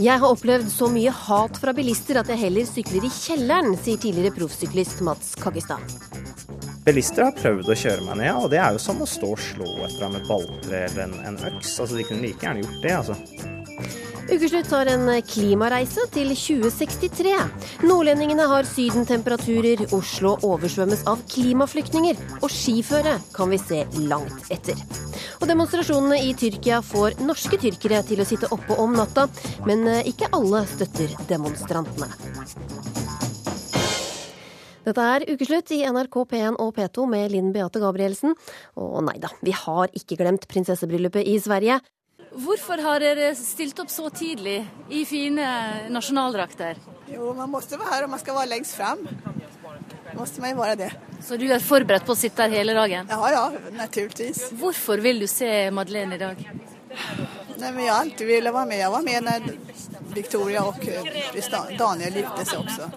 Jeg har opplevd så mye hat fra bilister at jeg heller sykler i kjelleren, sier tidligere proffsyklist Mats Kaggestad. Bilister har prøvd å kjøre meg ned, og det er jo som å stå og slå etter ham med balltre eller en, en, øks. Altså, De kunne like gjerne gjort det, altså. Ukeslutt tar en klimareise til 2063. Nordlendingene har sydentemperaturer, Oslo oversvømmes av klimaflyktninger, og skiføre kan vi se langt etter. Og demonstrasjonene i Tyrkia får norske tyrkere til å sitte oppe om natta, men ikke alle støtter demonstrantene. Dette er Ukeslutt i NRK P1 og P2 med Linn Beate Gabrielsen. Og nei da, vi har ikke glemt prinsessebryllupet i Sverige. Hvorfor har dere stilt opp så tidlig i fine nasjonaldrakter? Jo, man måste være her om man skal være lengst fram. Måste man jo være det. Så du er forberedt på å sitte her hele dagen? Ja, ja, naturligvis. Hvorfor vil du se Madeleine i dag? Nei, men Jeg har alltid villet være med. Jeg var med når Victoria og eh, Daniel gifte seg også.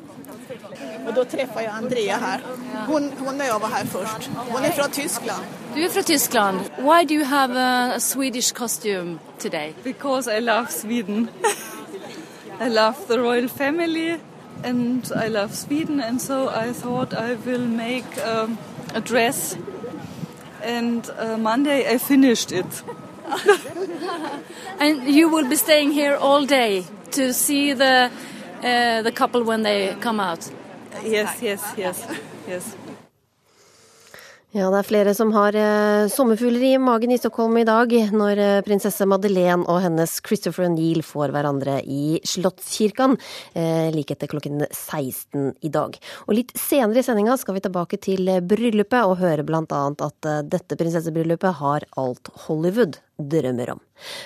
Og da traff jeg Andrea her. Hun, hun og jeg var her først. Hun er fra Tyskland. Du er fra Tyskland. Why do you have a Swedish costume today? Because I love Sweden. I love the royal family and I love Sweden and so I thought I will make um, a dress and uh, Monday I finished it. and you will be staying here all day to see the uh, the couple when they come out. Yes, yes, yes, yes. Ja, det er flere som har eh, sommerfugler i magen i Stockholm i dag, når eh, prinsesse Madeleine og hennes Christopher O'Neill får hverandre i Slottskirken eh, like etter klokken 16 i dag. Og litt senere i sendinga skal vi tilbake til bryllupet og høre blant annet at dette prinsessebryllupet har alt Hollywood drømmer om.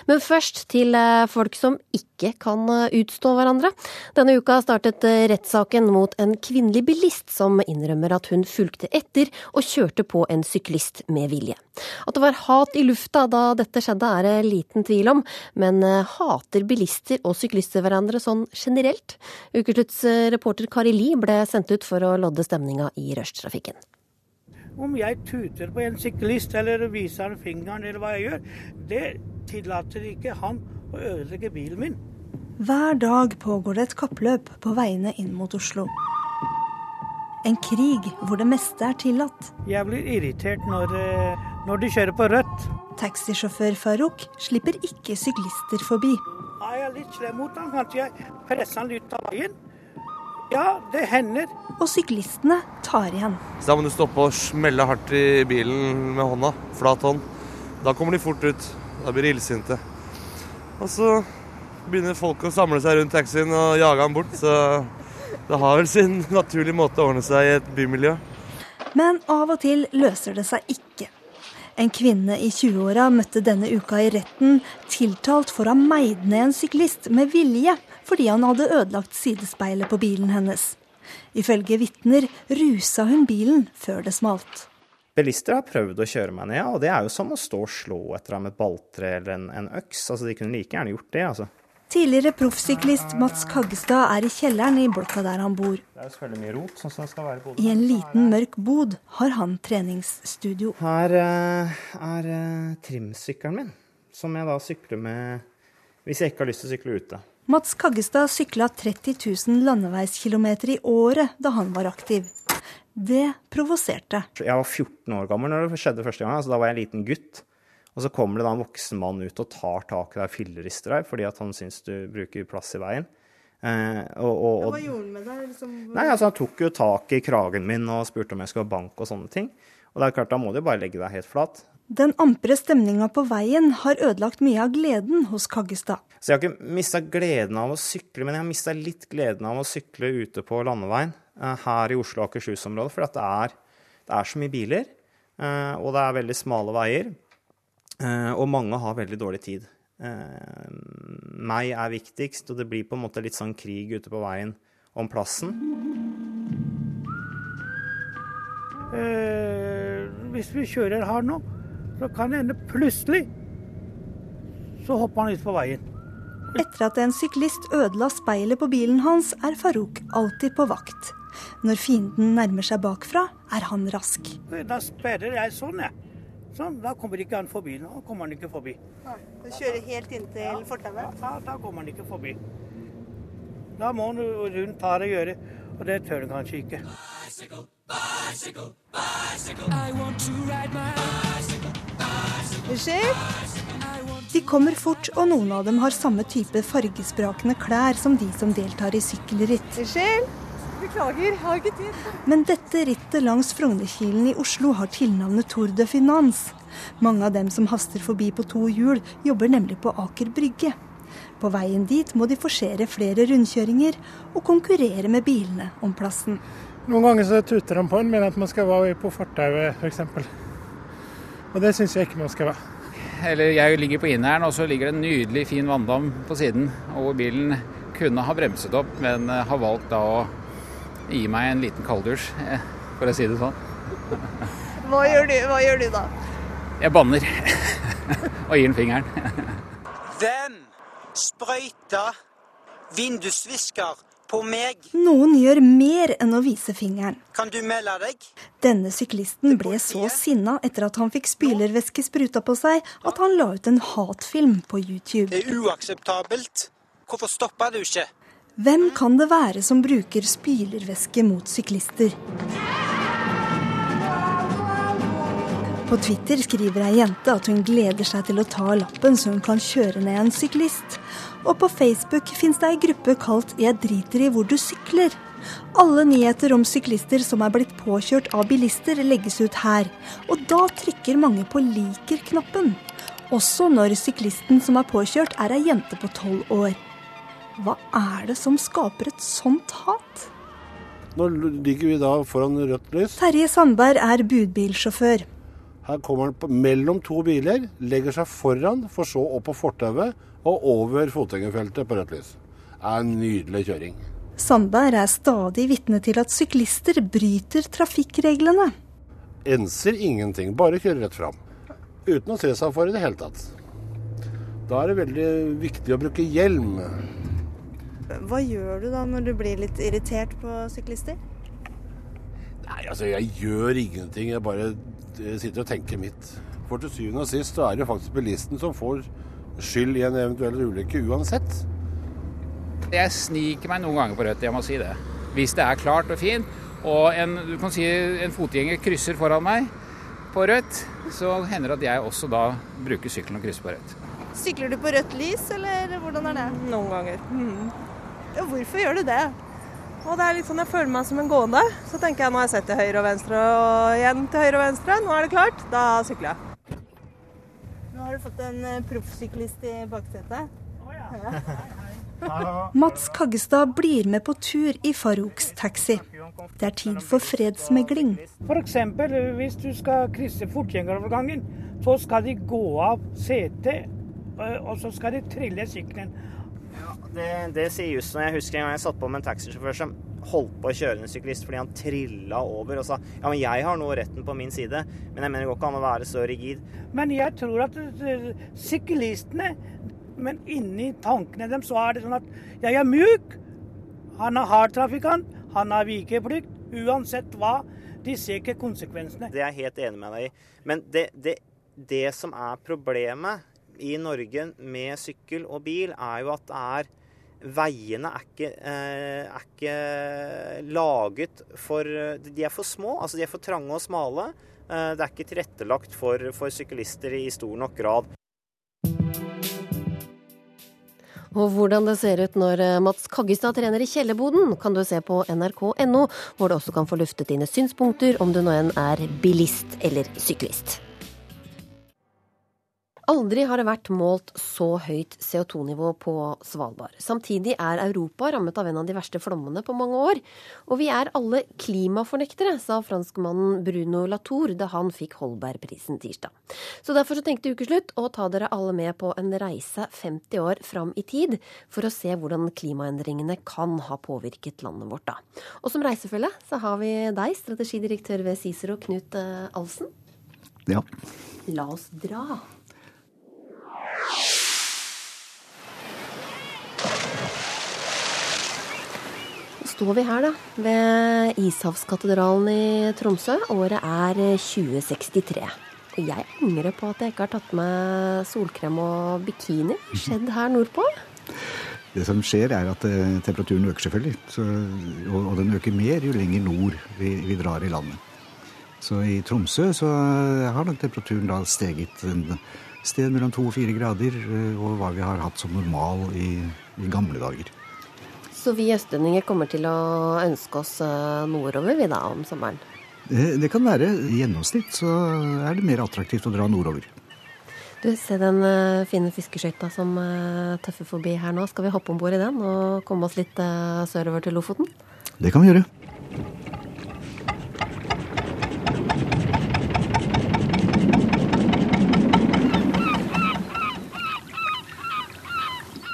Men først til eh, folk som ikke kan eh, utstå hverandre. Denne uka startet eh, rettssaken mot en kvinnelig bilist som innrømmer at hun fulgte etter og kjørte på en syklist med vilje. At det var hat i lufta da dette skjedde er det liten tvil om, men hater bilister og syklister hverandre sånn generelt? Ukeslutts reporter Kari Li ble sendt ut for å lodde stemninga i rushtrafikken. Om jeg tuter på en syklist eller viser fingeren eller hva jeg gjør, det tillater ikke han å ødelegge bilen min. Hver dag pågår det et kappløp på veiene inn mot Oslo. En krig hvor det meste er tillatt. Jeg blir irritert når, eh, når de kjører på rødt. Taxisjåfør Farouk slipper ikke syklister forbi. Jeg Er litt slem mot ham, kanskje jeg presser han litt av veien? Ja, det hender. Og syklistene tar igjen. Så Da må du stoppe og smelle hardt i bilen med hånda. Flat hånd. Da kommer de fort ut. Da blir de illsinte. Og så begynner folk å samle seg rundt taxien og jage han bort. Så det har vel sin naturlige måte å ordne seg i et bymiljø. Men av og til løser det seg ikke. En kvinne i 20-åra møtte denne uka i retten tiltalt for å ha meid ned en syklist med vilje fordi han hadde ødelagt sidespeilet på bilen hennes. Ifølge vitner rusa hun bilen før det smalt. Bilister har prøvd å kjøre meg ned, og det er jo som å stå og slå etter ham med et balltre eller en, en, øks. Altså, De kunne like gjerne gjort det, altså. Tidligere proffsyklist Mats Kaggestad er i kjelleren i blokka der han bor. Det er jo selvfølgelig mye rot, sånn som det skal være i I en liten, mørk bod har han treningsstudio. Her uh, er uh, trimsykkelen min, som jeg da sykler med hvis jeg ikke har lyst til å sykle ute. Mats Kaggestad sykla 30 000 landeveiskilometer i året da han var aktiv. Det provoserte. Jeg var 14 år gammel når det skjedde første gang. altså Da var jeg en liten gutt. Og så kommer det da en voksen mann ut og tar tak i deg og fillerister deg fordi at han syns du bruker plass i veien. Eh, og, og, og, Hva gjorde han med deg? Liksom? Nei, altså Han tok jo tak i kragen min og spurte om jeg skulle ha bank og sånne ting. Og det er klart, Da må du bare legge deg helt flat. Den ampre stemninga på veien har ødelagt mye av gleden hos Kaggestad. Så jeg har ikke mista gleden av å sykle, men jeg har mista litt gleden av å sykle ute på landeveien eh, her i Oslo og Akershus-området. For det er, det, er, så mye biler, eh, og det er veldig smale veier. Eh, og mange har veldig dårlig tid. Meg er viktigst, og det blir på en måte litt sånn krig ute på veien om plassen. Eh, hvis vi kjører her nå, så kan det hende plutselig så hopper han ut på veien. Etter at en syklist ødela speilet på bilen hans, er Farouk alltid på vakt. Når fienden nærmer seg bakfra, er han rask. Da sperrer jeg sånn, jeg. Sånn, Da kommer ikke han forbi. Nå kommer han ikke forbi. Du kjører helt inntil fortauet? Ja, da kommer han ikke forbi. Da må han rundt her og gjøre, og det tør han kanskje ikke. De kommer fort, og noen av dem har samme type fargesprakende klær som de som deltar i sykkelritt. Beklager, jeg har ikke tid. Men dette rittet langs Frognerkilen i Oslo har tilnavnet Tour de Finance. Mange av dem som haster forbi på to hjul, jobber nemlig på Aker Brygge. På veien dit må de forsere flere rundkjøringer og konkurrere med bilene om plassen. Noen ganger så tuter de på en, mener at man skal være på fortauet f.eks. Og det syns jeg ikke man skal være. Eller jeg ligger på inneren, og så ligger det en nydelig fin vanndam på siden. Og bilen kunne ha bremset opp, men har valgt da å gi meg en liten kalddusj, eh, for å si det sånn. Hva gjør du, Hva gjør du da? Jeg banner og gir den fingeren. Hvem sprøyter vindusvisker på meg? Noen gjør mer enn å vise fingeren. Kan du melde deg? Denne syklisten ble så sinna etter at han fikk spylervæske spruta på seg, at han la ut en hatfilm på YouTube. Det er uakseptabelt. Hvorfor stopper du ikke? Hvem kan det være som bruker spylervæske mot syklister? På Twitter skriver ei jente at hun gleder seg til å ta lappen så hun kan kjøre ned en syklist. Og på Facebook fins det ei gruppe kalt 'Jeg driter i hvor du sykler'. Alle nyheter om syklister som er blitt påkjørt av bilister, legges ut her. Og da trykker mange på liker-knappen. Også når syklisten som er påkjørt, er ei jente på tolv år. Hva er det som skaper et sånt hat? Nå ligger vi da foran rødt lys. Terje Sandberg er budbilsjåfør. Her kommer han på, mellom to biler, legger seg foran, for så opp på fortauet og over fotgjengerfeltet på rødt lys. Det er en nydelig kjøring. Sandberg er stadig vitne til at syklister bryter trafikkreglene. Enser ingenting, bare kjører rett fram. Uten å se seg for i det hele tatt. Da er det veldig viktig å bruke hjelm. Hva gjør du da når du blir litt irritert på syklister? Nei, altså jeg gjør ingenting. Jeg bare sitter og tenker mitt. For til syvende og sist så er det faktisk bilisten som får skyld i en eventuell ulykke uansett. Jeg sniker meg noen ganger på rødt, jeg må si det. Hvis det er klart og fint, og en, du kan si en fotgjenger krysser foran meg på rødt, så hender det at jeg også da bruker sykkelen og krysser på rødt. Sykler du på rødt lys, eller hvordan er det? Noen ganger. Mm. Ja, hvorfor gjør du det? Og det er litt sånn Jeg føler meg som en gående. Så tenker jeg nå har jeg sett til høyre og venstre og igjen til høyre og venstre. Nå er det klart. Da sykler jeg. Nå har du fått en proffsyklist i baksetet. Oh, ja. Mats Kaggestad blir med på tur i Farouks taxi. Det er tid for fredsmegling. F.eks. hvis du skal krysse fortgjengerovergangen, så skal de gå av setet, og så skal de trille sykkelen. Det, det sier jussen. Jeg husker en gang jeg satt på med en taxisjåfør som holdt på å kjøre en syklist fordi han trilla over og sa ja, men jeg har nå retten på min side, men jeg mener det går ikke an å være så rigid. Men jeg tror at syklistene men inni tankene deres så er det sånn at jeg er mjuk, han er hard trafikant, han har vikeplikt. Uansett hva. De ser ikke konsekvensene. Det er jeg helt enig med deg i. Men det, det, det som er problemet i Norge med sykkel og bil, er jo at er Veiene er ikke, eh, er ikke laget for De er for små. Altså de er for trange og smale. Eh, det er ikke tilrettelagt for, for syklister i stor nok grad. Og hvordan det ser ut når Mats Kaggestad trener i kjellerboden, kan du se på nrk.no, hvor du også kan få luftet dine synspunkter om du nå enn er bilist eller syklist. Aldri har det vært målt så høyt CO2-nivå på Svalbard. Samtidig er Europa rammet av en av de verste flommene på mange år. Og vi er alle klimafornektere, sa franskmannen Bruno Latour da han fikk Holbergprisen tirsdag. Så derfor så tenkte Ukeslutt å ta dere alle med på en reise 50 år fram i tid, for å se hvordan klimaendringene kan ha påvirket landet vårt da. Og som reisefølge så har vi deg, strategidirektør ved Cicero, Knut Alsen. Ja. La oss dra. Står vi her, da, ved Ishavskatedralen i Tromsø. Året er 2063. Og jeg angrer på at jeg ikke har tatt med solkrem og bikini. Skjedd her nordpå? Det som skjer, er at eh, temperaturen øker, selvfølgelig. Så, og, og den øker mer jo lenger nord vi, vi drar i landet. Så i Tromsø så har nok temperaturen da steget en sted mellom to og fire grader og hva vi har hatt som normal i, i gamle dager. Så vi østlendinger kommer til å ønske oss eh, nordover vi da om sommeren? Det, det kan være. I gjennomsnitt så er det mer attraktivt å dra nordover. Du, Se den fine fiskeskøyta som tøffer forbi her nå. Skal vi hoppe om bord i den og komme oss litt sørover til Lofoten? Det kan vi gjøre.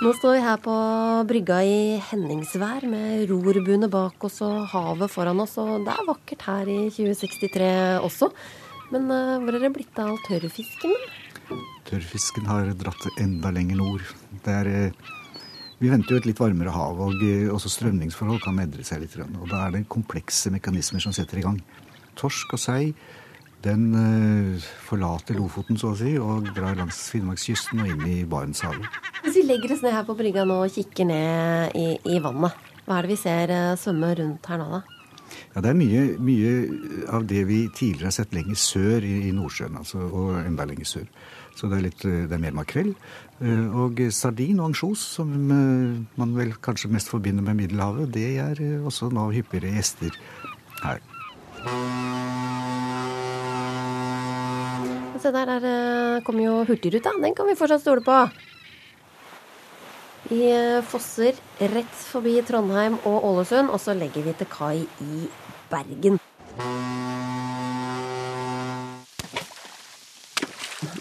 Nå står vi her på brygga i henningsvær med rorbuene bak oss og havet foran oss. Og det er vakkert her i 2063 også. Men uh, hvor er det blitt av all tørrfisken? Tørrfisken har dratt enda lenger nord. Det er, uh, vi venter jo et litt varmere hav, og uh, også strømningsforhold kan endre seg litt. Og da er det komplekse mekanismer som setter i gang. Torsk og sei den forlater Lofoten, så å si, og drar langs Finnmarkskysten og inn i Barentshavet. Hvis vi legger oss ned her på brygga nå og kikker ned i, i vannet, hva er det vi ser svømme rundt her nå, da? Ja, Det er mye, mye, av det vi tidligere har sett lenger sør i, i Nordsjøen, altså, og enda lenger sør. Så det er, litt, det er mer makrell. Og sardin og ansjos, som man vel kanskje mest forbinder med Middelhavet, det er også nå hyppigere gjester her. Se der, der kommer jo Hurtigruta. Den kan vi fortsatt stole på. Vi fosser rett forbi Trondheim og Ålesund, og så legger vi til kai i Bergen.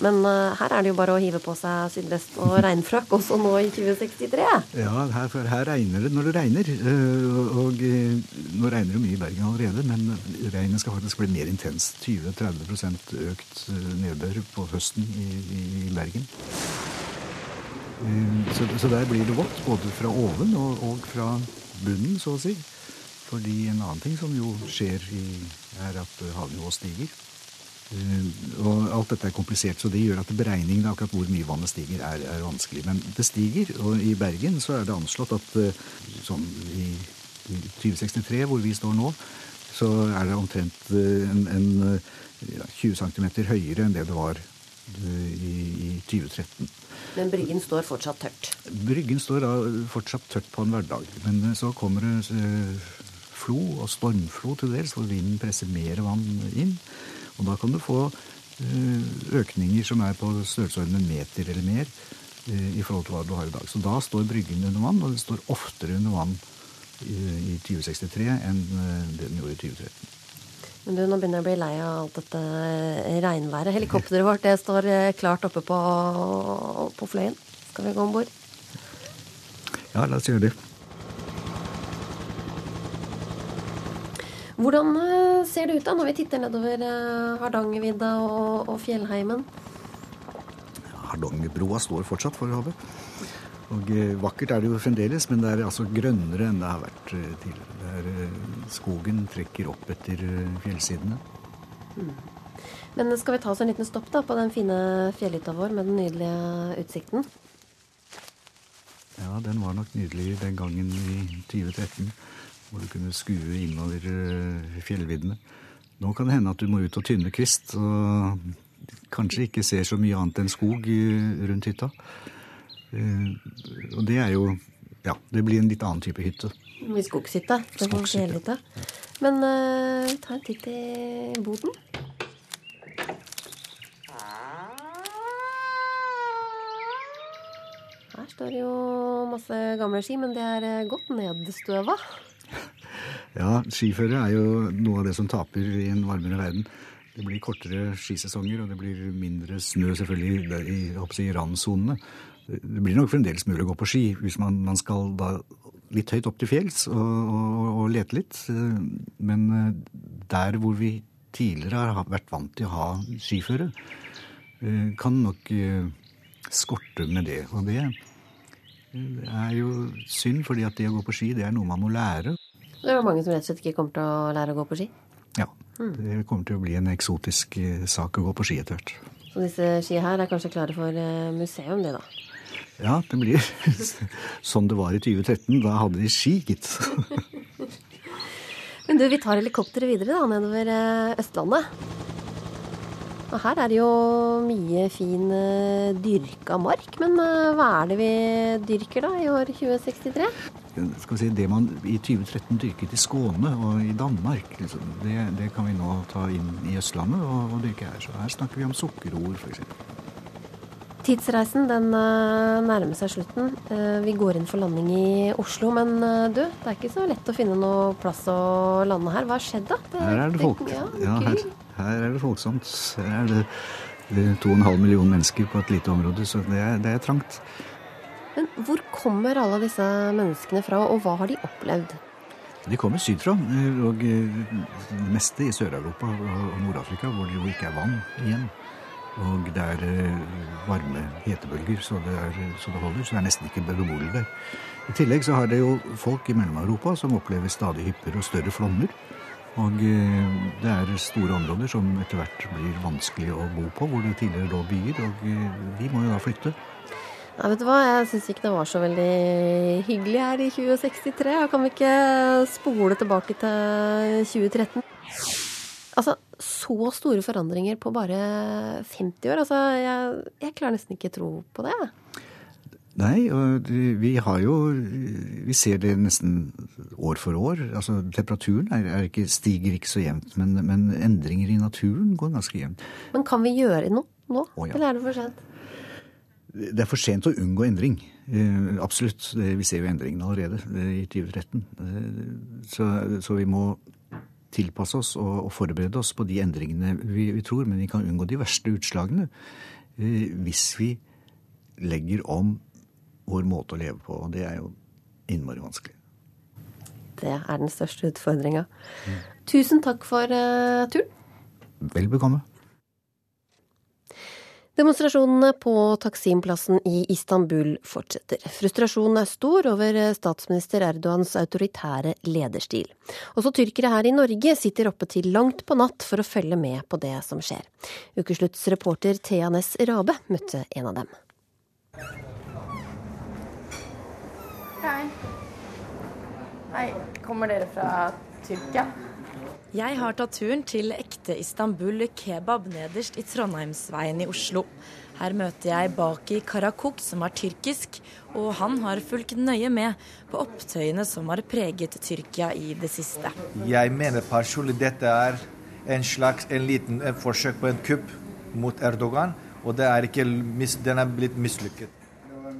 Men uh, her er det jo bare å hive på seg sydvest og regnfrakk også nå i 2063. Ja, her, for her regner det når det regner. Og, og nå regner det mye i Bergen allerede, men regnet skal faktisk bli mer intenst. 20-30% økt nedbør på høsten i, i, i Bergen. Så, der blir det vått, både fra oven og, fra bunnen, så å si. Fordi en annen ting som jo skjer, er at havnivået stiger. Og alt dette er komplisert, så det gjør at beregningen av akkurat hvor mye vannet stiger, er, er, vanskelig. Men det stiger, og i Bergen så er det anslått at sånn i, i 2063, hvor vi står nå, så er det omtrent en, en ja, 20 cm høyere enn det det var i, i 2013. Men Bryggen står fortsatt tørt? Bryggen står da fortsatt tørt på en hverdag. Men så kommer det flo og stormflo til dels, hvor vinden presser mer vann inn. Og da kan du få økninger som er på størrelsesorden en meter eller mer i forhold til hva du har i dag. Så da står Bryggen under vann, og det står oftere under vann i 2063 enn det den gjorde i 2013. Men du, nå begynner jeg å bli lei av alt dette regnværet. Helikopteret vårt det står klart oppe på, på fløyen. Skal vi gå om bord? Ja, la oss gjøre det. Hvordan ser det ut da når vi titter nedover Hardangervidda og, og fjellheimen? Hardangerbroa står fortsatt for havet. Og vakkert er det jo fremdeles, men det er altså grønnere enn det har vært tidligere. Er, skogen trekker opp etter fjellsidene. Mm. Men skal vi ta oss en liten stopp da på den fine fjellhytta vår med den nydelige utsikten? Ja, den var nok nydelig den gangen i 2013, hvor du kunne skue innover fjellviddene. Nå kan det hende at du må ut og tynne kvist, og kanskje ikke ser så mye annet enn skog rundt hytta. Og det er jo Ja, det blir en litt annen type hytte. I skogshytta. skogshytta. Men uh, ta en titt i boden. Her står det jo masse gamle ski, men det er godt nedstøva. Ja, skiføre er jo noe av det som taper i en varmere verden. Det blir kortere skisesonger, og det blir mindre snø selvfølgelig i, i, randsonene. Det blir nok fremdeles mulig å gå på ski hvis man, man skal da litt høyt opp til fjells og, og, og, lete litt. Men der hvor vi tidligere har vært vant til å ha skiføre, kan nok skorte med det. Og det er jo synd, fordi at det å gå på ski, det er noe man må lære. Det er mange som rett og slett ikke kommer til å lære å gå på ski? Ja. Det kommer til å bli en eksotisk sak å gå på ski etter hvert. Så disse skia her er kanskje klare for museum, det da? Ja, det blir sånn det var i 2013. Da hadde de ski, gitt. Men du, vi tar helikopteret videre da, nedover eh, Østlandet. Og her er det jo mye fin eh, dyrka mark, men eh, hva er det vi dyrker da i år 2063? Skal vi si, Det man i 2013 dyrket i Skåne og i Danmark, liksom, det, det kan vi nå ta inn i Østlandet og, og dyrke her. Så her snakker vi om sukkerroer, f.eks. Tidsreisen den eh, nærmer seg slutten. Eh, Vi går inn for landing i Oslo, men eh, du, det er ikke så lett å finne noe plass å lande her. Hva har skjedd da? Her er det folk. Ja, Ja, her, her er det folksomt. Her er det, det er to og en halv million mennesker på et lite område, så det er, det er trangt. Men hvor kommer alle disse menneskene fra, og hva har de opplevd? De kommer sydfra, eh, og eh, det meste i Sør-Europa og Nord-Afrika, hvor det jo ikke er vann igjen. Og det er eh, varme hetebølger, så det, er, så det holder. Så det er nesten ikke beboelig der. I tillegg så har det jo folk i Mellom-Europa som opplever stadig hyppigere og større flommer. Og eh, det er store områder som etter hvert blir vanskelig å bo på, hvor det tidligere lå byer. Og eh, de må jo da flytte. Nei, vet du hva, jeg syns ikke det var så veldig hyggelig her i 2063. Kan vi ikke spole tilbake til 2013? Altså, så store forandringer på bare 50 år. Altså, jeg, jeg klarer nesten ikke tro på det. Nei, og vi har jo Vi ser det nesten år for år. Altså, temperaturen er, er ikke, stiger ikke så jevnt, men, men endringer i naturen går ganske jevnt. Men kan vi gjøre noe nå? Å, ja. Eller er det for sent? Det er for sent å unngå endring. Eh, absolutt. Vi ser jo endringene allerede eh, i 2013. Eh, så, så vi må tilpasse oss og, og forberede oss på de endringene vi, vi tror, men vi kan unngå de verste utslagene hvis vi legger om vår måte å leve på. Og det er jo innmari vanskelig. Det er den største utfordringa. Tusen takk for uh, turen. Vel bekomme. Demonstrasjonene på Taksimplassen i Istanbul fortsetter. Frustrasjonen er stor over statsminister Erdogans autoritære lederstil. Også tyrkere her i Norge sitter oppe til langt på natt for å følge med på det som skjer. Ukeslutts reporter Thea Ness Rabe møtte en av dem. Hei. Hei. Kommer dere fra Tyrkia? Jeg har tatt turen til ekte Istanbul kebab nederst i Trondheimsveien i Oslo. Her møter jeg Baki Karakuk, som er tyrkisk, og han har fulgt nøye med på opptøyene som har preget Tyrkia i det siste. Jeg mener personlig dette er en slags en liten en forsøk på en kupp mot Erdogan, og er ikke, den er blitt mislykket.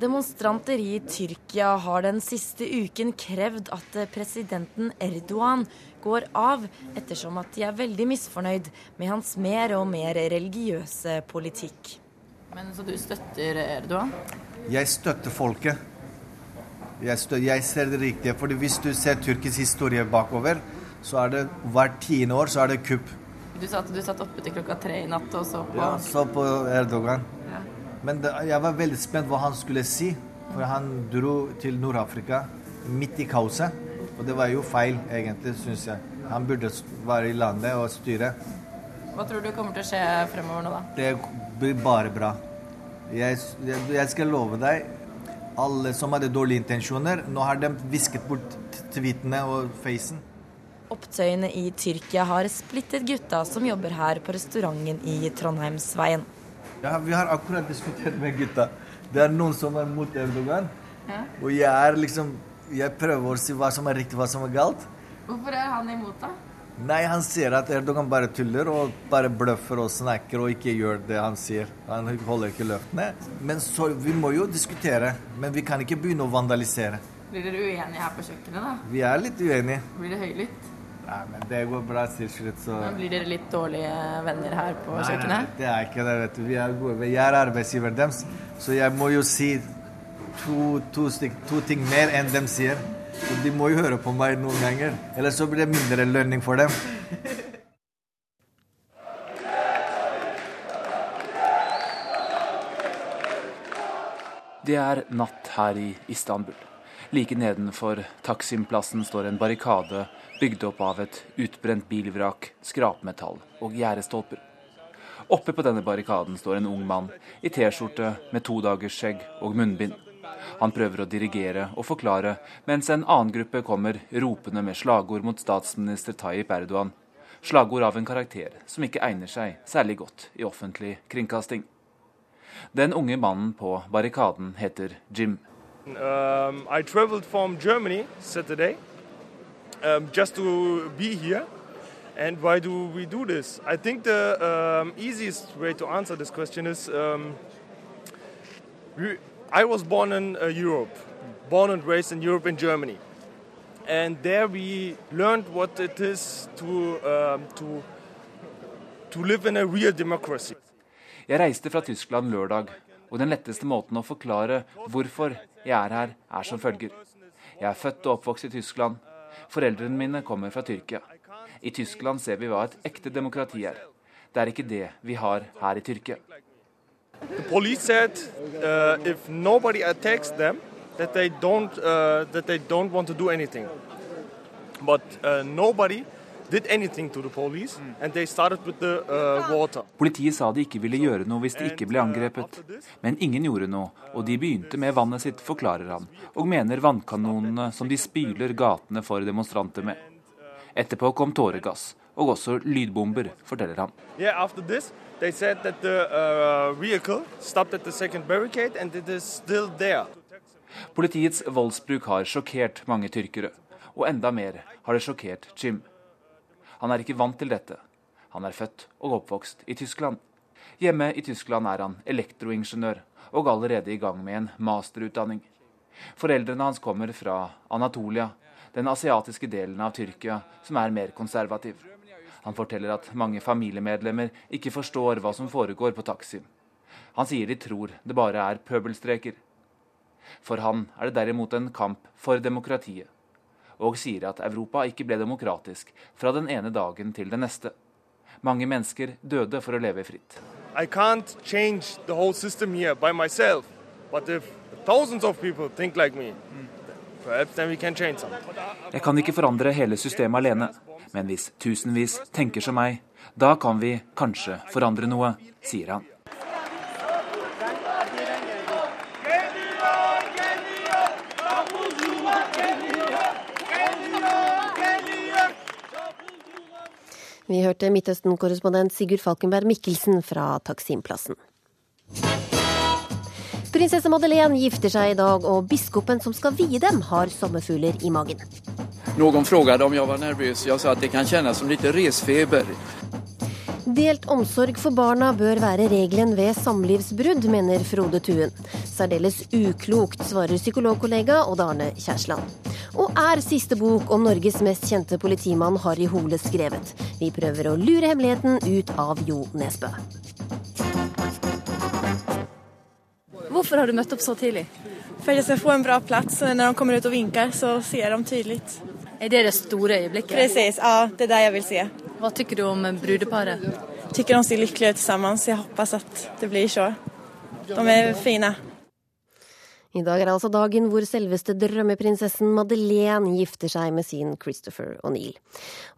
Demonstranter i Tyrkia har den siste uken krevd at presidenten Erdogan går av, ettersom at de er veldig misfornøyd med hans mer og mer religiøse politikk. Men Så du støtter Erdogan? Jeg støtter folket. Jeg, støtter, jeg ser det riktige. fordi hvis du ser tyrkisk historie bakover, så er det hvert tiende år så er det kupp. Du sa at du satt oppe til klokka tre i natt og så på Ja, så på Erdogan. Ja. Men det, jeg var veldig spent hva han skulle si. For han dro til Nord-Afrika midt i kaoset. Og det var jo feil, egentlig, syns jeg. Han burde være i landet og styre. Hva tror du kommer til å skje fremover nå, da? Det blir bare bra. Jeg, jeg, jeg skal love deg, alle som hadde dårlige intensjoner, nå har de visket bort tweetene og facen. Opptøyene i Tyrkia har splittet gutta som jobber her på restauranten i Trondheimsveien. Ja, vi har akkurat diskutert med gutta. Det er noen som er mot Erdogan. Ja. Og jeg er liksom Jeg prøver å si hva som er riktig, hva som er galt. Hvorfor er han imot, da? Nei, han sier at Erdogan bare tuller og bare bløffer og snakker og ikke gjør det han sier. Han holder ikke løftene. Men så, vi må jo diskutere. Men vi kan ikke begynne å vandalisere. Blir dere uenige her på kjøkkenet, da? Vi er litt uenige. Blir det høylytt? Nei, men det går bra til slutt, så Men Blir dere litt dårlige venner her på Nei, nei, det er ikke det, vet du. Vi er gode. Jeg er arbeidsgiver deres, så jeg må jo si to, to, stik, to ting mer enn de sier. Så de må jo høre på meg noen ganger. Ellers så blir det mindre lønning for dem. Det er natt her i Istanbul. Like nedenfor Taksimplassen står en barrikade bygd opp av et utbrent bilvrak, skrapmetall og gjerdestolper. Oppe på denne barrikaden står en ung mann i T-skjorte med todagersskjegg og munnbind. Han prøver å dirigere og forklare, mens en annen gruppe kommer ropende med slagord mot statsminister Tayyip Erdogan. Slagord av en karakter som ikke egner seg særlig godt i offentlig kringkasting. Den unge mannen på barrikaden heter Jim. Um, I um, just to be here. And why do we do this? I think the um, easiest way to answer this question is um, we, I was born in uh, Europe, born and raised in Europe in Germany. And there we learned what it is to, um, to, to live in a real democracy. Jeg reiste fra Tyskland lørdag, og den letteste måten å forklare hvorfor jeg er her, er som følger. Jeg er født og oppvokst i Tyskland. Foreldrene mine kommer fra Tyrkia. I Tyskland ser vi hva et ekte demokrati er. Det er ikke det vi har her i Tyrkia. The police said uh, if nobody attacks them, that they don't uh, that they don't want to do anything. But uh, nobody did anything to the police, and they started with the uh, water. Politiet sa de ikke ville gjøre noe hvis de ikke ble angrepet. Men ingen gjorde noe, og de begynte med vannet sitt, forklarer han, og mener vannkanonene som de spyler gatene for demonstranter med. Etterpå kom tåregass, og også lydbomber, forteller han. Yeah, after this, they said that the uh, vehicle stopped at the second barricade, and it is still there. Politiets voldsbruk har sjokkert mange tyrkere, og enda mer har det sjokkert Jim. Han er ikke vant til dette. Han er født og oppvokst i Tyskland. Hjemme i Tyskland er han elektroingeniør og allerede i gang med en masterutdanning. Foreldrene hans kommer fra Anatolia, den asiatiske delen av Tyrkia som er mer konservativ. Han forteller at mange familiemedlemmer ikke forstår hva som foregår på Taksim. Han sier de tror det bare er pøbelstreker. For han er det derimot en kamp for demokratiet. Og sier at Europa ikke ble demokratisk fra den ene dagen til den neste. Mange mennesker døde for å leve fritt. I can't change the whole system here by myself, but if thousands of people think like me, perhaps then we can change something. Jeg kan ikke forandre hele systemet alene, men hvis tusenvis tenker som meg, da kan vi kanskje forandre noe, sier han. Vi hørte Midtøsten-korrespondent Sigurd Falkenberg Mikkelsen fra Taksimplassen. Prinsesse Madeleine gifter seg i dag, og biskopen som skal vie dem, har sommerfugler i magen. Noen spurte om jeg var nervøs. Jeg sa at det kan kjennes som litt resfeber. Delt omsorg for barna bør være regelen ved samlivsbrudd, mener Frode Tuen. Særdeles uklokt, svarer psykologkollega Odd Arne Kjærsland. Og er siste bok om Norges mest kjente politimann Harry Hole skrevet? Vi prøver å lure hemmeligheten ut av Jo Nesbø. Hvorfor har du møtt opp så tidlig? For jeg skal få en bra plass. Når de kommer ut og vinker, så ser de tydelig. Er det det store øyeblikket? Presis. ja, det er det jeg vil se. Hva tykker du om brudeparet? Tykker de ser lykkelige ut så jeg håper at det blir så. De er fine. I dag er altså dagen hvor selveste drømmeprinsessen Madeleine gifter seg med sin Christopher O'Neill.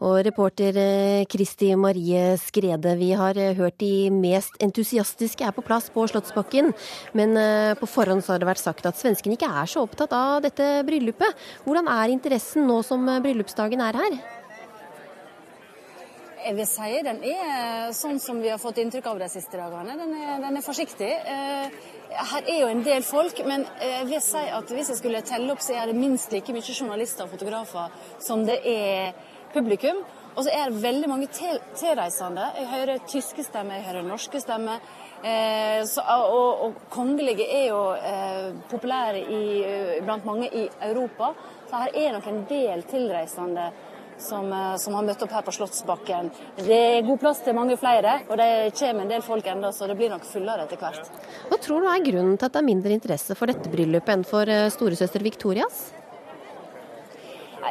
Og reporter eh, Kristi Marie Skrede, vi har eh, hørt de mest entusiastiske er på plass på Slottsbakken, men eh, på forhånd så har det vært sagt at svenskene ikke er så opptatt av dette bryllupet. Hvordan er interessen nå som bryllupsdagen er her? Jeg vil si den er sånn som vi har fått inntrykk av de siste dagene. Den er, den er forsiktig. Eh, her er jo en del folk, men jeg vil si at hvis jeg skulle telle opp, så er det minst like mye journalister og fotografer som det er publikum. Og så er det veldig mange tilreisende. Jeg hører tyske stemmer, jeg hører norske stemmer. Eh, så, og, og, kongelige er jo eh, populære i, blant mange i Europa. Så her er nok en del tilreisende som, eh, som, har møtt opp her på Slottsbakken. Det er god plass til mange flere, og det kommer en del folk ennå, så det blir nok fullere etter hvert. Hva tror du er grunnen til at det er mindre interesse for dette bryllupet enn for eh, storesøster Victorias?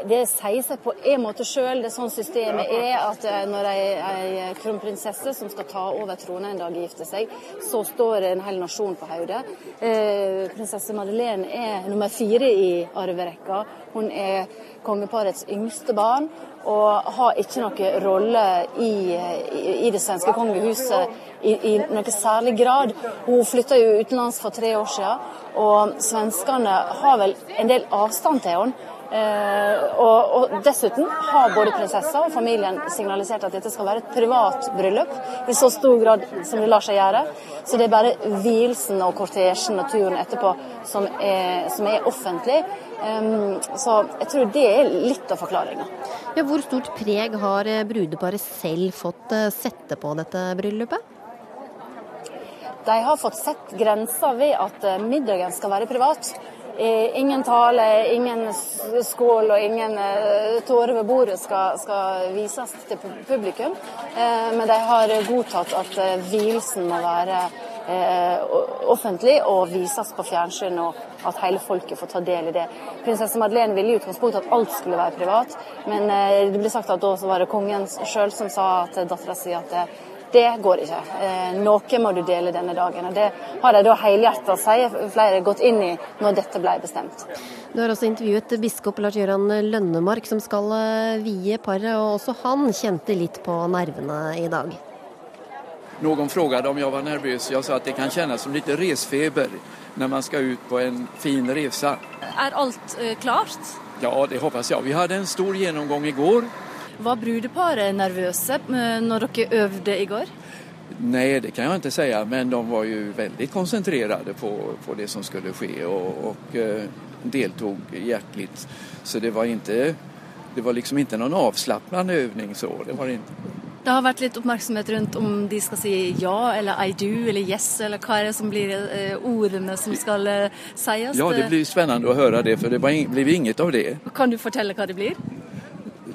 Det sier seg på en måte sjøl. Det er sånn systemet er. At eh, når ei, ei kronprinsesse som skal ta over tronen en dag gifter seg, så står en hel nasjon på hodet. Eh, prinsesse Madeleine er nummer fire i arverekka. Hun er kongeparets yngste barn og har ikke noen rolle i, i, i det svenske kongehuset i, i noe særlig grad. Hun flytta jo utenlands for tre år siden, og svenskene har vel en del avstand til henne. Eh, og, og, Dessuten har både prinsessa og familien signalisert at dette skal være et privat bryllup, i så stor grad som det lar seg gjøre. Så det er bare vielsen og kortesjen og turen etterpå som er, som er offentlig. Um, så jeg tror det er litt av forklaringa. Ja, hvor stort preg har eh, brudeparet selv fått eh, sette på dette bryllupet? De har fått sett grensa ved at middagen skal være privat. Ingen tale, ingen skål og ingen tårer ved bordet skal, skal, vises til publikum. Men de har godtatt at vielsen må være offentlig og vises på fjernsyn, og at hele folket får ta del i det. Prinsesse Madeleine ville i utgangspunktet at alt skulle være privat, men det ble sagt at da var det kongen sjøl som sa til dattera si at det går ikke. Noe må du dele denne dagen. og Det har de da helhjertet, sier flere, gått inn i når dette ble bestemt. Du har også intervjuet biskop Lars Gøran Lønnemark, som skal vie paret, og også han kjente litt på nervene i dag. Noen spurte om jeg var nervøs. Jeg sa at det kan kjennes som litt resefeber når man skal ut på en fin reise. Er alt uh, klart? Ja, det håper jeg. Vi hadde en stor gjennomgang i går. Var brudeparet nervøse når dere øvde i går? Nei, det kan jeg ikke si, men de var jo veldig konsentrerte på, på det som skulle skje, og, og uh, deltok hjertelig. Så det var, ikke, det var liksom ikke noen avslappende øvning. så det var ikke. Det har vært litt oppmerksomhet rundt om de skal si ja eller I do eller yes, eller hva er det som blir eh, ordene som skal eh, sies? Ja, det blir spennende å høre det, for det blir inget av det. Kan du fortelle hva det blir?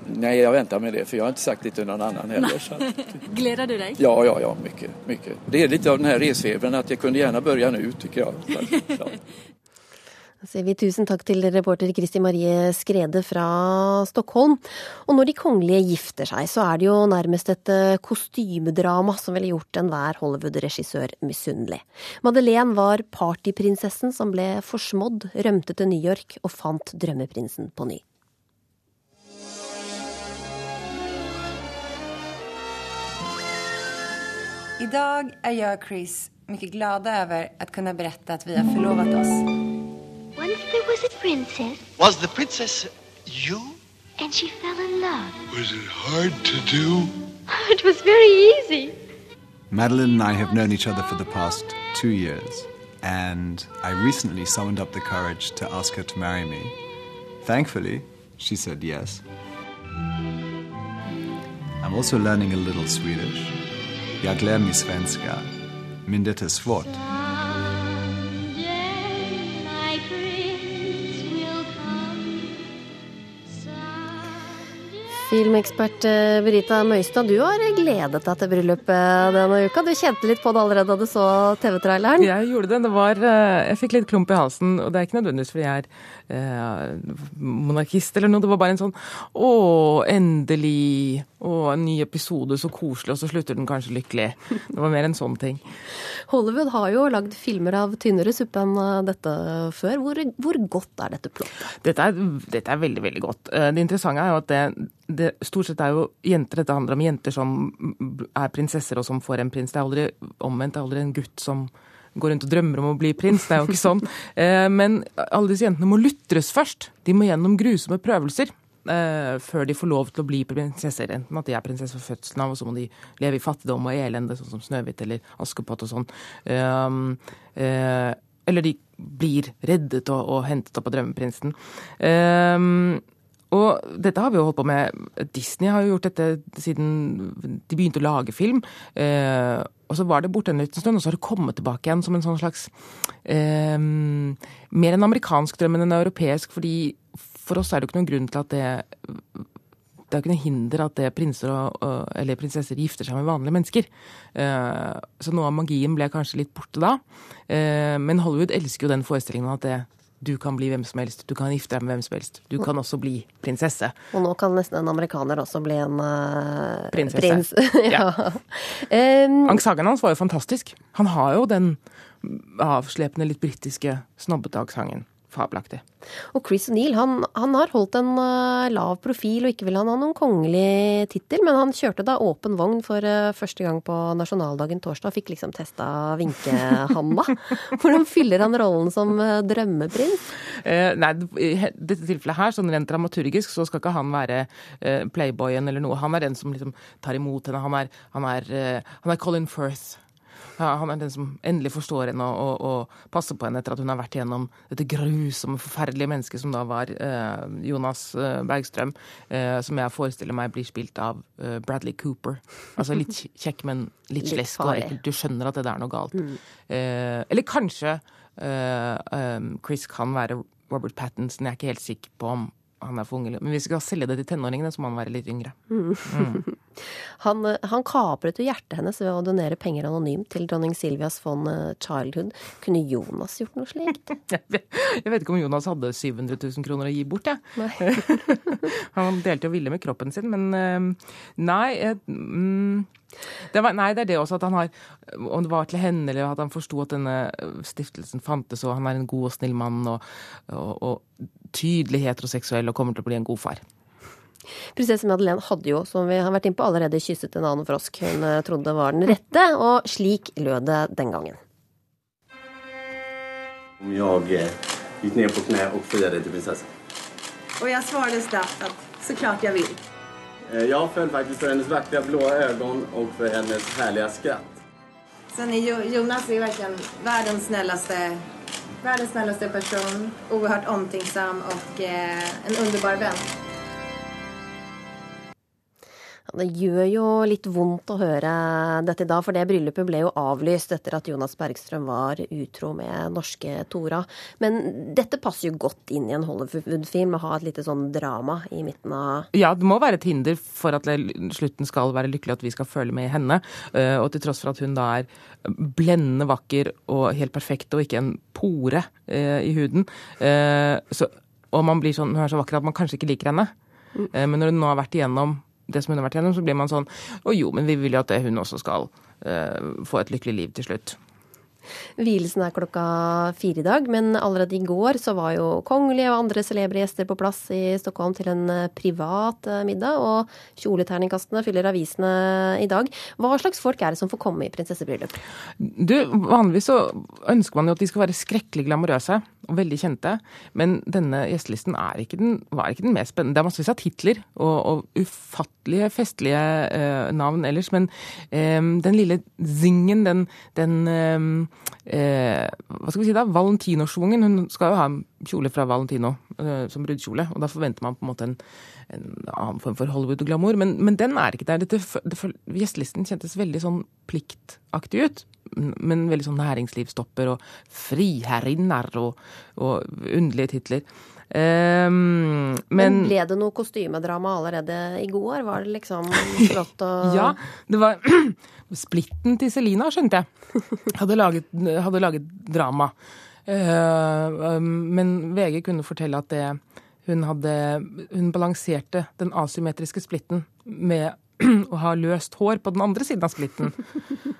Nej, jag väntar med det för jag har inte sagt det till någon annan heller. Så att... Gleder du deg? Ja, ja, ja, mycket, mycket. Det är lite av den här resfebern att jag kunde gärna börja nu, tycker jag. Så. Da sier vi tusen takk til reporter Kristi Marie Skrede fra Stockholm. Og når de kongelige gifter seg, så er det jo nærmest et kostymedrama som ville gjort enhver Hollywood-regissør misunnelig. Madeleine var partyprinsessen som ble forsmådd, rømte til New York og fant drømmeprinsen på ny. I dag er jeg og Chris mye glade over å kunne berette at vi har forlovet oss. Once there was a princess. Was the princess you? And she fell in love. Was it hard to do? It was very easy. Madeline and I have known each other for the past two years, and I recently summoned up the courage to ask her to marry me. Thankfully, she said yes. I'm also learning a little Swedish. Jag mig svenska, men det är svårt. Filmekspert Berita Møystad, du har gledet deg til bryllupet denne uka. Du kjente litt på det allerede da du så TV-traileren? Jeg gjorde det. det var, jeg fikk litt klump i halsen, og det er ikke nødvendigvis fordi jeg er eh, monarkist eller noe. Det var bare en sånn å, endelig. Å, en ny episode, så koselig, og så slutter den kanskje lykkelig. Det var mer en sånn ting. Hollywood har jo lagd filmer av tynnere suppe enn dette før. Hvor, hvor godt er dette plottet? Dette dette er veldig, veldig godt. Det interessante er jo at det, det stort sett er jo jenter. Dette handler om jenter som er prinsesser og som får en prins. Det er aldri omvendt. Det er aldri en gutt som går rundt og drømmer om å bli prins. Det er jo ikke sånn. Men alle disse jentene må lutres først. De må gjennom grusomme prøvelser. Uh, før de får lov til å bli prinsesser. Enten at de er prinsesse fra fødselen av, og så må de leve i fattigdom og elende, sånn som Snøhvit eller Askepott og sånn. Uh, uh, eller de blir reddet og, og hentet opp av drømmeprinsen. og dette har vi jo holdt på med. Disney har jo gjort dette siden de begynte å lage film. og så var det borte en liten stund, og så har det kommet tilbake igjen som en sånn slags Mer en amerikansk drøm enn en europeisk, fordi for oss er det jo ikke noen grunn til at det det er jo ikke noe hinder at det prinser og, eller prinsesser gifter seg med vanlige mennesker. Så noe av magien ble kanskje litt borte da. Men Hollywood elsker jo den forestillingen at det, Du kan bli hvem som helst. Du kan gifte deg med hvem som helst. Du kan også bli prinsesse. Og nå kan nesten en amerikaner også bli en uh, Prinsesse. prins. ja. Um, Angsagaen hans var jo fantastisk. Han har jo den avslepende, litt britiske, snobbete aksenten. Fabelaktig. Og Chris O'Neill han, han, har holdt en uh, lav profil og ikke vil han ha noen kongelig tittel, men han kjørte da åpen vogn for uh, første gang på nasjonaldagen torsdag og fikk liksom testa vinkehanda. Hvordan fyller han rollen som uh, drømmeprins? nei, I dette tilfellet her, sånn rent dramaturgisk, så skal ikke han være playboyen eller noe. Han er den som liksom tar imot henne. Han er, han er, han er Colin Firth. Ja, han er den som endelig forstår henne og, og, og, passer på henne etter at hun har vært gjennom dette grusomme, forferdelige mennesket som da var eh, Jonas eh, Bergstrøm, eh, som jeg forestiller meg blir spilt av eh, Bradley Cooper. Altså litt kjekk, men litt slesk. Og du skjønner at det er noe galt. Mm. Eh, eller kanskje eh, Chris kan være Robert Pattinson, jeg er ikke helt sikker på om han er for unge. Men hvis vi skal selge det til tenåringene, så må han være litt yngre. Mm. Mm. han, han, kapret jo hjertet hennes ved å donere penger anonymt til dronning Silvias fond eh, Childhood. Kunne Jonas gjort noe slikt? jeg vet ikke om Jonas hadde 700 000 kroner å gi bort, jeg. han delte jo ville med kroppen sin, men eh, nei. Jeg, mm, det var, nei, det er det også at han har Om det var til henne, eller at han forsto at denne stiftelsen fantes, og han er en god og snill mann, og, og, og tydelig heteroseksuell og kommer til å bli en god far. Prinsesse Madeleine hadde jo, som vi har vært inne på, allerede kysset en annen frosk hun eh, trodde var den rette, og slik lød det den gangen. Om jeg eh, gikk ned på kne og friet til prinsessen. Og jeg svarte sterkt at så klart jeg vil. Eh, jag föll faktiskt för hennes vackra blå ögon och för hennes härliga skratt. Sen är Jonas är verkligen världens snällaste, världens snällaste person. Oerhört omtänksam och eh, en underbar vän. Det gjør jo litt vondt å høre dette i dag, for det bryllupet ble jo avlyst etter at Jonas Bergstrøm var utro med norske Tora. Men dette passer jo godt inn i en Hollywood-film, å ha et lite sånn drama i midten av Ja, det må være et hinder for at slutten skal være lykkelig, at vi skal føle med henne. Eh, og til tross for at hun da er blendende vakker og helt perfekt, og ikke en pore eh, i huden, eh, så, og man blir sånn, hun er så vakker at man kanskje ikke liker henne. Mm. Men når hun nå har vært igjennom det som hun har vært gjennom, så blir man sånn Å jo, men vi vil jo at hun også skal uh, få et lykkelig liv til slutt. Vielsen er klokka fire i dag, men allerede i går så var jo kongelige og andre celebre gjester på plass i Stockholm til en eh, privat eh, middag, og kjoleterningkastene fyller avisene i dag. Hva slags folk er det som får komme i prinsessebryllup? Du, Vanligvis så ønsker man jo at de skal være skrekkelig glamorøse og veldig kjente, men denne gjestelisten er ikke den, var ikke den mest spennende. Det er massevis av titler og, og ufattelige festlige eh, navn ellers, men eh, den lille zingen, den, den eh, eh, hva skal vi si da, valentinosvungen. Hun skal jo ha en kjole fra Valentino eh, som brudekjole, og da forventer man på en måte en, en annen form for Hollywood-glamour. Men, men, den er ikke der. Dette, det, gjestelisten kjentes veldig sånn pliktaktig ut. Men veldig sånn næringslivsstopper og friherrinner og, og underlige titler. Um, men, men, ble det noe kostymedrama allerede i går? Var det liksom flott og Ja, det var Splitten til Selina, skjønte jeg, hadde laget, hadde laget drama. Uh, men VG kunne fortelle at det hun hadde Hun balanserte den asymmetriske splitten med å ha løst hår på den andre siden av splitten.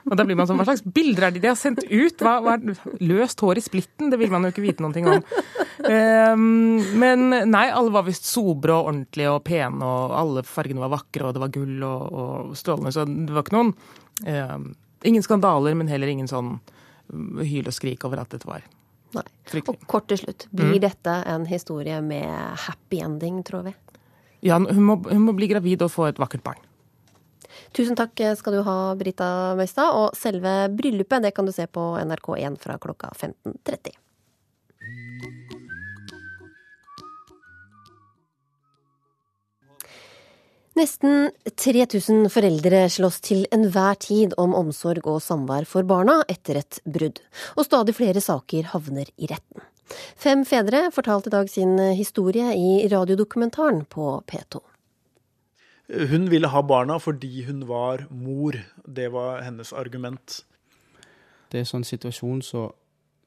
Og da blir man sånn, Hva slags bilder er det de har sendt ut? Hva, hva løst hår i splitten? Det vil man jo ikke vite noe om. Um, men nei, alle var visst sobre og ordentlige og pene, og alle fargene var vakre, og det var gull og, og strålende. Så det var ikke noen um, Ingen skandaler, men heller ingen sånn hyl og skrik over at dette var Nei. Og kort til slutt, blir mm. dette en historie med happy ending, tror vi? Ja, hun må, hun må bli gravid og få et vakkert barn. Tusen takk skal du ha, Brita Møystad. Og selve bryllupet det kan du se på NRK1 fra klokka 15.30. Nesten 3000 foreldre slåss til enhver tid om omsorg og samvær for barna etter et brudd, og stadig flere saker havner i retten. Fem fedre fortalte i dag sin historie i radiodokumentaren på P2. Hun ville ha barna fordi hun var mor. Det var hennes argument. Det er sånn situasjon så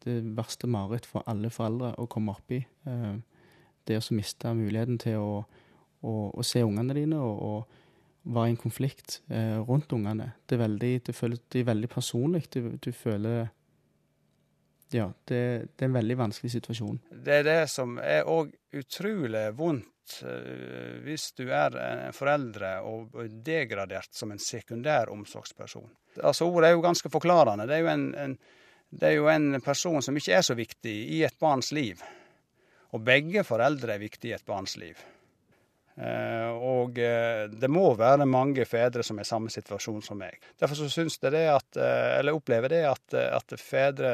det verste mareritt for alle foreldre å komme opp i. Eh, det å miste muligheten til å, å, å se ungene dine og, og, være i en konflikt eh, rundt ungene. Det veldig, det føler, det er veldig personlig. Du, du, føler Ja, det, det, er en veldig vanskelig situasjon. Det er det som er òg utrolig vondt uh, hvis du er en foreldre og degradert som en sekundær omsorgsperson. Altså Ordet er jo ganske forklarende. Det er jo en, en det er jo en person som ikke er så viktig i et barns liv. Og begge foreldre er viktige i et barns liv. Eh, og eh, det må være mange fedre som er i samme situasjon som meg. Derfor så syns jeg det at, eh, eller opplever det at, at fedre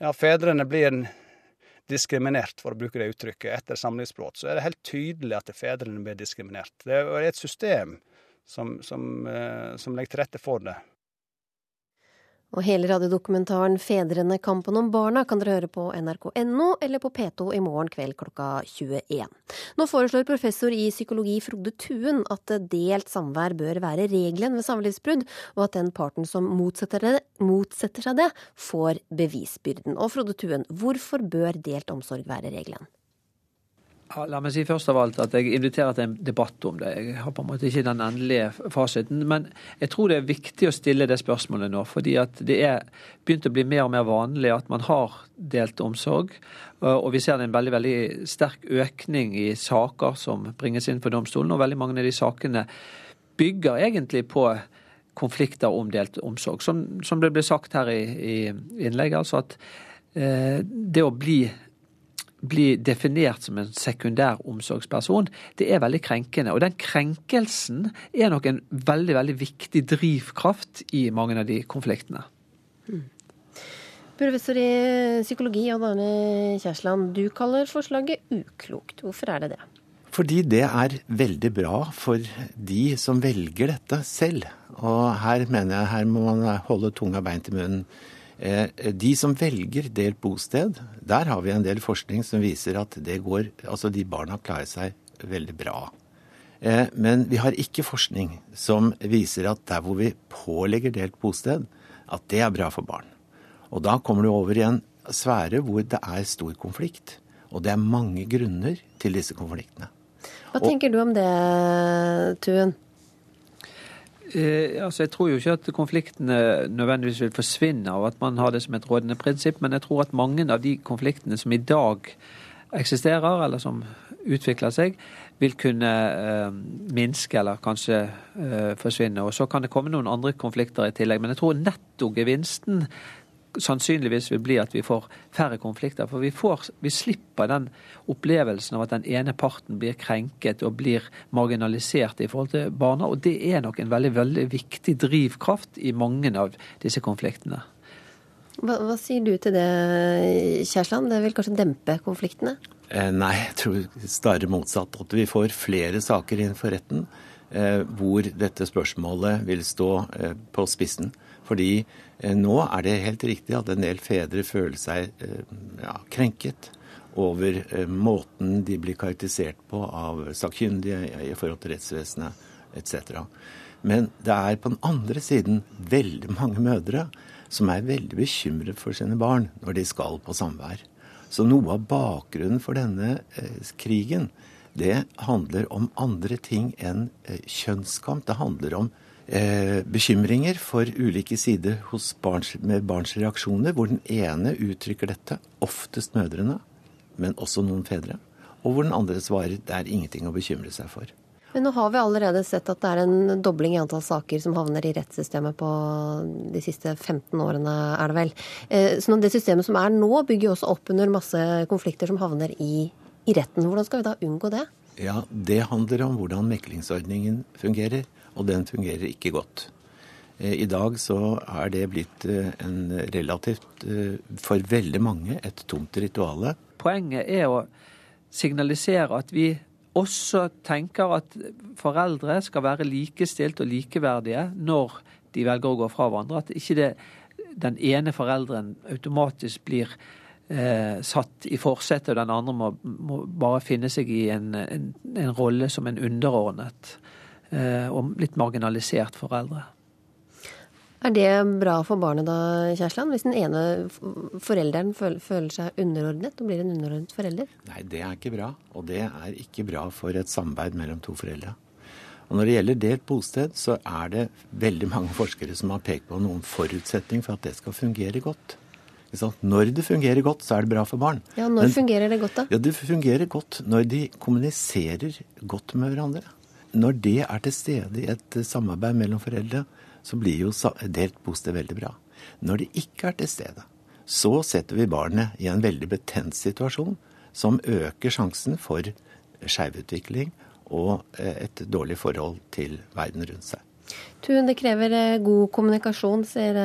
ja, fedrene blir diskriminert, for å bruke det uttrykket, etter samlivsbrudd, så er det helt tydelig at fedrene blir diskriminert. Det er et system som, som, som legger til rette for det. Og hele radiodokumentaren 'Fedrene kampen om barna' kan dere høre på nrk.no eller på P2 i morgen kveld klokka 21. Nå foreslår professor i psykologi Frode Tuen at delt samvær bør være regelen ved samlivsbrudd, og at den parten som motsetter, det, motsetter seg det, får bevisbyrden. Og Frode Tuen, hvorfor bør delt omsorg være regelen? La meg si først av alt at jeg inviterer til en debatt om det. Jeg har på en måte ikke den endelige fasiten. Men jeg tror det er viktig å stille det spørsmålet nå. Fordi at det er begynt å bli mer og mer vanlig at man har delt omsorg. Og vi ser en veldig, veldig sterk økning i saker som bringes inn for domstolen. Og veldig mange av de sakene bygger egentlig på konflikter om delt omsorg. Som, som det ble sagt her i, i innlegget, altså at eh, det å bli bli definert som en sekundær omsorgsperson, det er veldig krenkende. Og den krenkelsen er nok en veldig, veldig viktig drivkraft i mange av de konfliktene. Mm. Professor i psykologi Odd Arne Kjærsland, du kaller forslaget uklokt. Hvorfor er det det? Fordi det er veldig bra for de som velger dette selv. Og her mener jeg her må man holde tunga beint i munnen. Eh, de som velger delt bosted, der har vi en del forskning som viser at det går Altså de barna klarer seg veldig bra. Eh, men vi har ikke forskning som viser at der hvor vi pålegger delt bosted, at det er bra for barn. Og da kommer du over i en sfære hvor det er stor konflikt. Og det er mange grunner til disse konfliktene. Hva tenker du om det, Tuen? Eh, altså jeg tror jo ikke at konfliktene nødvendigvis vil forsvinne av at man har det som et rådende prinsipp, men jeg tror at mange av de konfliktene som i dag eksisterer, eller som utvikler seg, vil kunne eh, minske eller kanskje eh, forsvinne. Og Så kan det komme noen andre konflikter i tillegg. Men jeg tror nettogevinsten sannsynligvis vil bli at vi får færre konflikter. For vi, får, vi slipper den opplevelsen av at den ene parten blir krenket og blir marginalisert i forhold til barna. Og det er nok en veldig, veldig viktig drivkraft i mange av disse konfliktene. Hva, hva sier du til det, Kjærsland? Det vil kanskje dempe konfliktene? Eh, nei, jeg tror snarere motsatt. At vi får flere saker innenfor retten eh, hvor dette spørsmålet vil stå eh, på spissen. Fordi eh, nå er det helt riktig at en del fedre føler seg eh, ja, krenket over eh, måten de blir karakterisert på av sakkyndige i forhold til rettsvesenet etc. Men det er på den andre siden veldig mange mødre som er veldig bekymret for sine barn når de skal på samvær. Så noe av bakgrunnen for denne krigen, det handler om andre ting enn kjønnskamp. Det handler om eh, bekymringer for ulike sider barns, med barns reaksjoner, hvor den ene uttrykker dette, oftest mødrene, men også noen fedre, og hvor den andre svarer det er ingenting å bekymre seg for. Men nå har vi allerede sett at det er en dobling i antall saker som havner i rettssystemet på de siste 15 årene, er det vel. Eh, så det systemet som er nå, bygger jo også opp under masse konflikter som havner i, i retten. Hvordan skal vi da unngå det? Ja, Det handler om hvordan meklingsordningen fungerer og den fungerer ikke godt. Eh, I dag så er det blitt eh, en relativt, eh, for veldig mange, et tomt rituale. Poenget er å signalisere at vi også tenker at foreldre skal være likestilt og likeverdige når de velger å gå fra hverandre. At ikke det, den ene forelderen automatisk blir eh, satt i forsetet, og den andre må, må, bare finne seg i en, en, en rolle som en underordnet. Eh, og litt marginalisert foreldre. Er det bra for barnet da, Kjærsland? Hvis den ene forelderen føler seg underordnet og blir en underordnet forelder? Nei, det er ikke bra. Og det er ikke bra for et samarbeid mellom to foreldre. Og Når det gjelder delt bosted, så er det veldig mange forskere som har pekt på noen forutsetning for at det skal fungere godt. Når det fungerer godt, så er det bra for barn. Ja, Når Men, fungerer det godt, da? Ja, Det fungerer godt når de kommuniserer godt med hverandre. Når det er til stede i et samarbeid mellom foreldre, så blir jo delt bosted veldig bra. Når det ikke er til stede, så setter vi barnet i en veldig betent situasjon som øker sjansen for skjevutvikling og eh, et dårlig forhold til verden rundt seg. Tun, det krever eh, god kommunikasjon, sier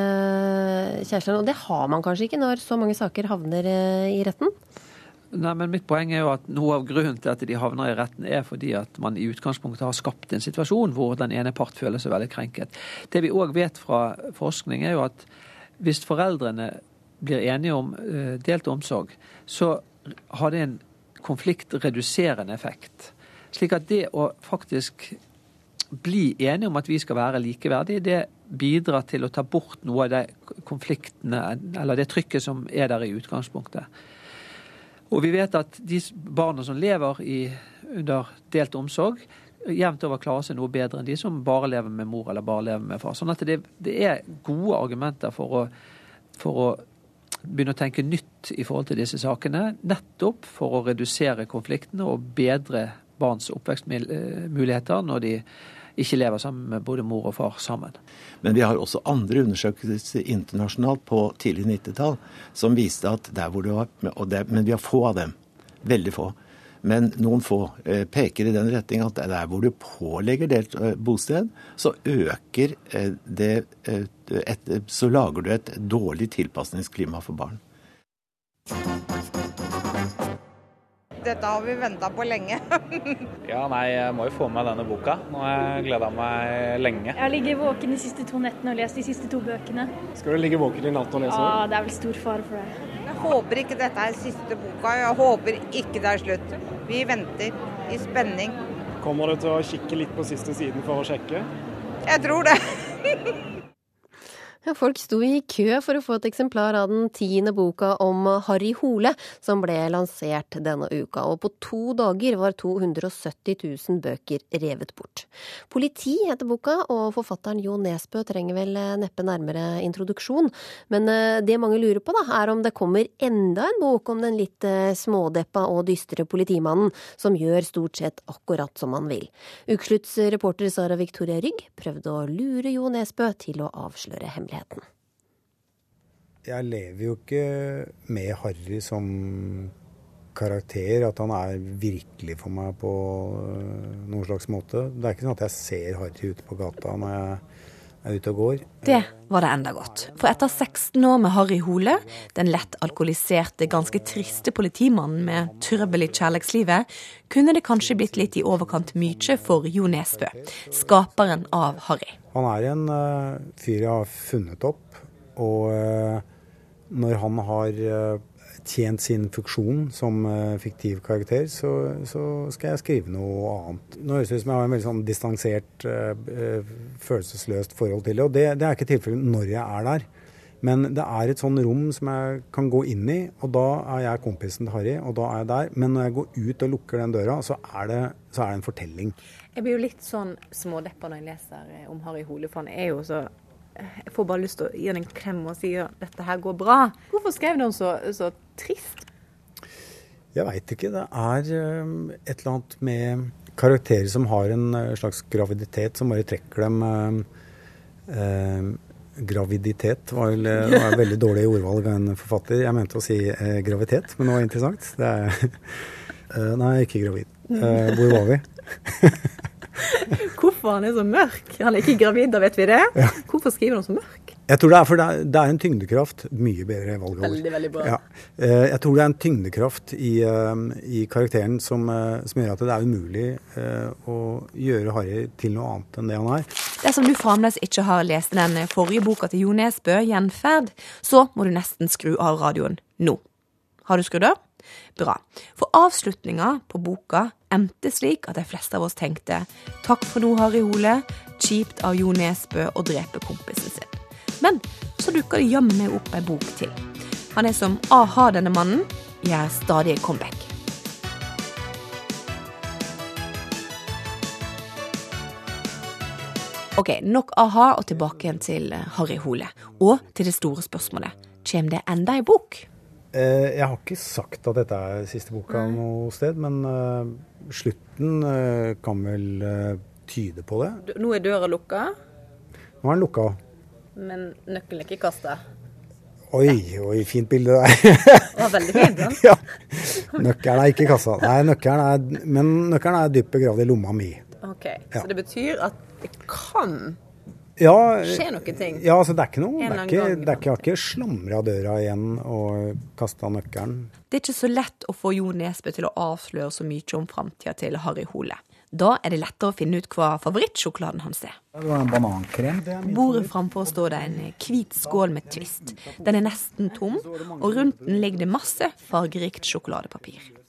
kjæresten, Og det har man kanskje ikke når så mange saker havner i retten? Nei, men Mitt poeng er jo at noe av grunnen til at de havner i retten, er fordi at man i utgangspunktet har skapt en situasjon hvor den ene part føler seg veldig krenket. Det vi òg vet fra forskning, er jo at hvis foreldrene blir enige om uh, delt omsorg, så har det en konfliktreduserende effekt. Slik at det å faktisk bli enige om at vi skal være likeverdige, det bidrar til å ta bort noe av de konfliktene, eller det trykket som er der i utgangspunktet. Og vi vet at de barna som lever i, under delt omsorg, jevnt over klarer seg noe bedre enn de som bare lever med mor eller bare lever med far. Sånn at det, det er gode argumenter for å, for å begynne å tenke nytt i forhold til disse sakene. Nettopp for å redusere konfliktene og bedre barns oppvekstmuligheter når de ikke lever sammen med både mor og far sammen. Men vi har også andre undersøkelser internasjonalt på tidlig 90-tall som viste at der hvor det var det, Men vi har få av dem. Veldig få. Men noen få eh, peker i den retning at der hvor du pålegger delt eh, bosted, så øker eh, det et, Så lager du et dårlig tilpasningsklima for barn. Dette har vi venta på lenge. ja, nei, jeg må jo få med denne boka. Nå har jeg gleda meg lenge. Jeg har ligget våken de siste to nettene og lest de siste to bøkene. Skal du ligge våken i natt og lese? Ja, det er vel stor fare for det. Jeg håper ikke dette er siste boka. Jeg håper ikke det er slutt. Vi venter i spenning. Kommer du til å kikke litt på siste siden for å sjekke? Jeg tror det. Ja, folk sto i kø for å få et eksemplar av den tiende boka om Harry Hole, som ble lansert denne uka. Og på to dager var 270 000 bøker revet bort. Politi heter boka, og forfatteren Jo Nesbø trenger vel neppe nærmere introduksjon. Men eh, det mange lurer på, da, er om det kommer enda en bok om den litt eh, smådeppa og dystre politimannen, som gjør stort sett akkurat som han vil. Ukeslutts reporter Sara Victoria Rygg prøvde å lure Jo Nesbø til å avsløre hemmeligheten virkeligheten. Jeg lever jo ikke med Harry som karakter, at han er virkelig for meg på noen slags måte. Det er ikke sånn at jeg ser Harry ute på gata når jeg er ute og går. Det var det enda godt. For etter 16 år med Harry Hole, den lett alkoholiserte, ganske triste politimannen med trøbbel i kjærlighetslivet, kunne det kanskje blitt litt i overkant mye for Jo Nesbø, skaperen av Harry. Han er en uh, fyr jeg har funnet opp, og uh, når han har uh, tjent sin funksjon som uh, fiktiv karakter, så, så, skal jeg skrive noe annet. Nå høres det ut som jeg har en veldig sånn distansert, uh, følelsesløst forhold til det. Og det, det er ikke tilfellet når jeg er der. Men det er et sånn rom som jeg kan gå inn i, og da er jeg kompisen til Harry, og da er jeg der. Men når jeg går ut og lukker den døra, så er det, så er det en fortelling. Jeg blir jo litt sånn smådeppa når jeg leser om Harry Hole, for han er jo så jeg får bare lyst til å gi henne en klem og si at dette her går bra. Hvorfor skrev du den så, så trist? Jeg veit ikke. Det er eh, et eller annet med karakterer som har en eh, slags graviditet, som bare trekker dem eh, eh, Graviditet var vel var veldig dårlig ordvalg av en forfatter. Jeg mente å si eh, gravitet, men det var interessant. Det er, eh, nei, ikke gravid. hvor var vi? Hvorfor han er så mørk? Han er ikke gravid, da vet vi det. Ja. Hvorfor skriver han så mørk? Jeg tror det er for det er, det er en tyngdekraft. Mye bedre valg av ord. Veldig, veldig bra. Ja. Eh, jeg tror det er en tyngdekraft i, eh, i karakteren som, eh, som, gjør at det er umulig å gjøre Harry til noe annet enn det han er. Dersom du fremdeles ikke har lest den forrige boka til Jo Nesbø, 'Gjenferd', så må du nesten skru av radioen nå. Har du skrudd av? Bra. For avslutninga på boka endte slik at de fleste av oss tenkte takk for nå, Harry Hole. Kjipt av Jo Nesbø å drepe kompisen sin. Men så dukka det jammen opp ei bok til. Han er som a-ha, denne mannen, gjør stadig comeback. Ok, nok a-ha og tilbake igjen til eh, Harry Hole. Og til det store spørsmålet. Kjem det enda ei bok? Eh, jeg har ikke sagt at dette er siste boka noe sted, men uh, slutten uh, kan vel uh, tyde på det. Du- Nå er døra lukka, Nå er den lukka. men nøkkelen er ikke kasta. Oi, oi, fint bilde der. Det var veldig fint, ja. Nøkkelen er ikke i kassa. Nei, nøkkelen er, men nøkkelen er dypt begravd i lomma mi. Ok, Ja. Så det betyr at det kan Ja, skjer noen ting? Ja, altså det er ikke noe Det er ikke, gang, det er ikke, jeg har ikke slamra døra igjen og kasta nøkkelen. Det er ikke så lett å få Jo Nesbø til å avsløre så mye om framtida til Harry Hole. Da er det lettere å finne ut hva favorittsjokoladen hans er. Det var en banankrem. Bordet framfor står det en hvit skål med Twist. Den er nesten tom, og rundt den ligger det masse fargerikt sjokoladepapir.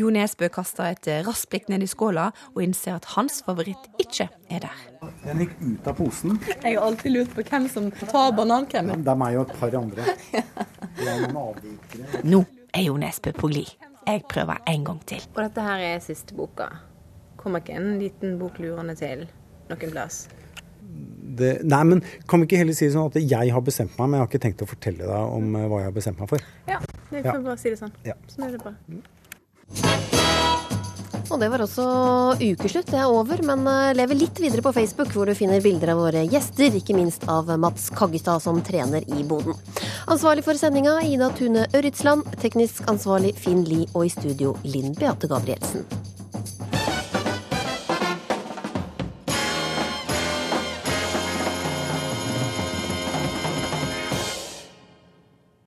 Jo Nesbø kaster et raskt blikk ned i skåla og innser at hans favoritt ikke er der. Den gikk ut av posen. Jeg har alltid lurt på hvem som tar banankremen. Det er meg og et par andre. Det er noen avvikere. Nå er Jo Nesbø på glid. Jeg prøver en gang til. Og dette her er siste boka. Kommer ikke en liten bok lurende til noen plass? Det, nei, men kan vi ikke heller si det sånn at jeg har bestemt meg, men jeg har ikke tenkt å fortelle deg om eh, hva jeg har bestemt meg for. Ja, Ja. får bare si det sånn. Ja. Sånn er det bra. Og det var også ukeslutt. Det er over, men eh, lever litt videre på Facebook, hvor du finner bilder av våre gjester, ikke minst av Mats Kaggestad, som trener i boden. Ansvarlig for sendinga Ida Tune Ørritsland, teknisk ansvarlig Finn Lie, og i studio Linn Beate Gabrielsen.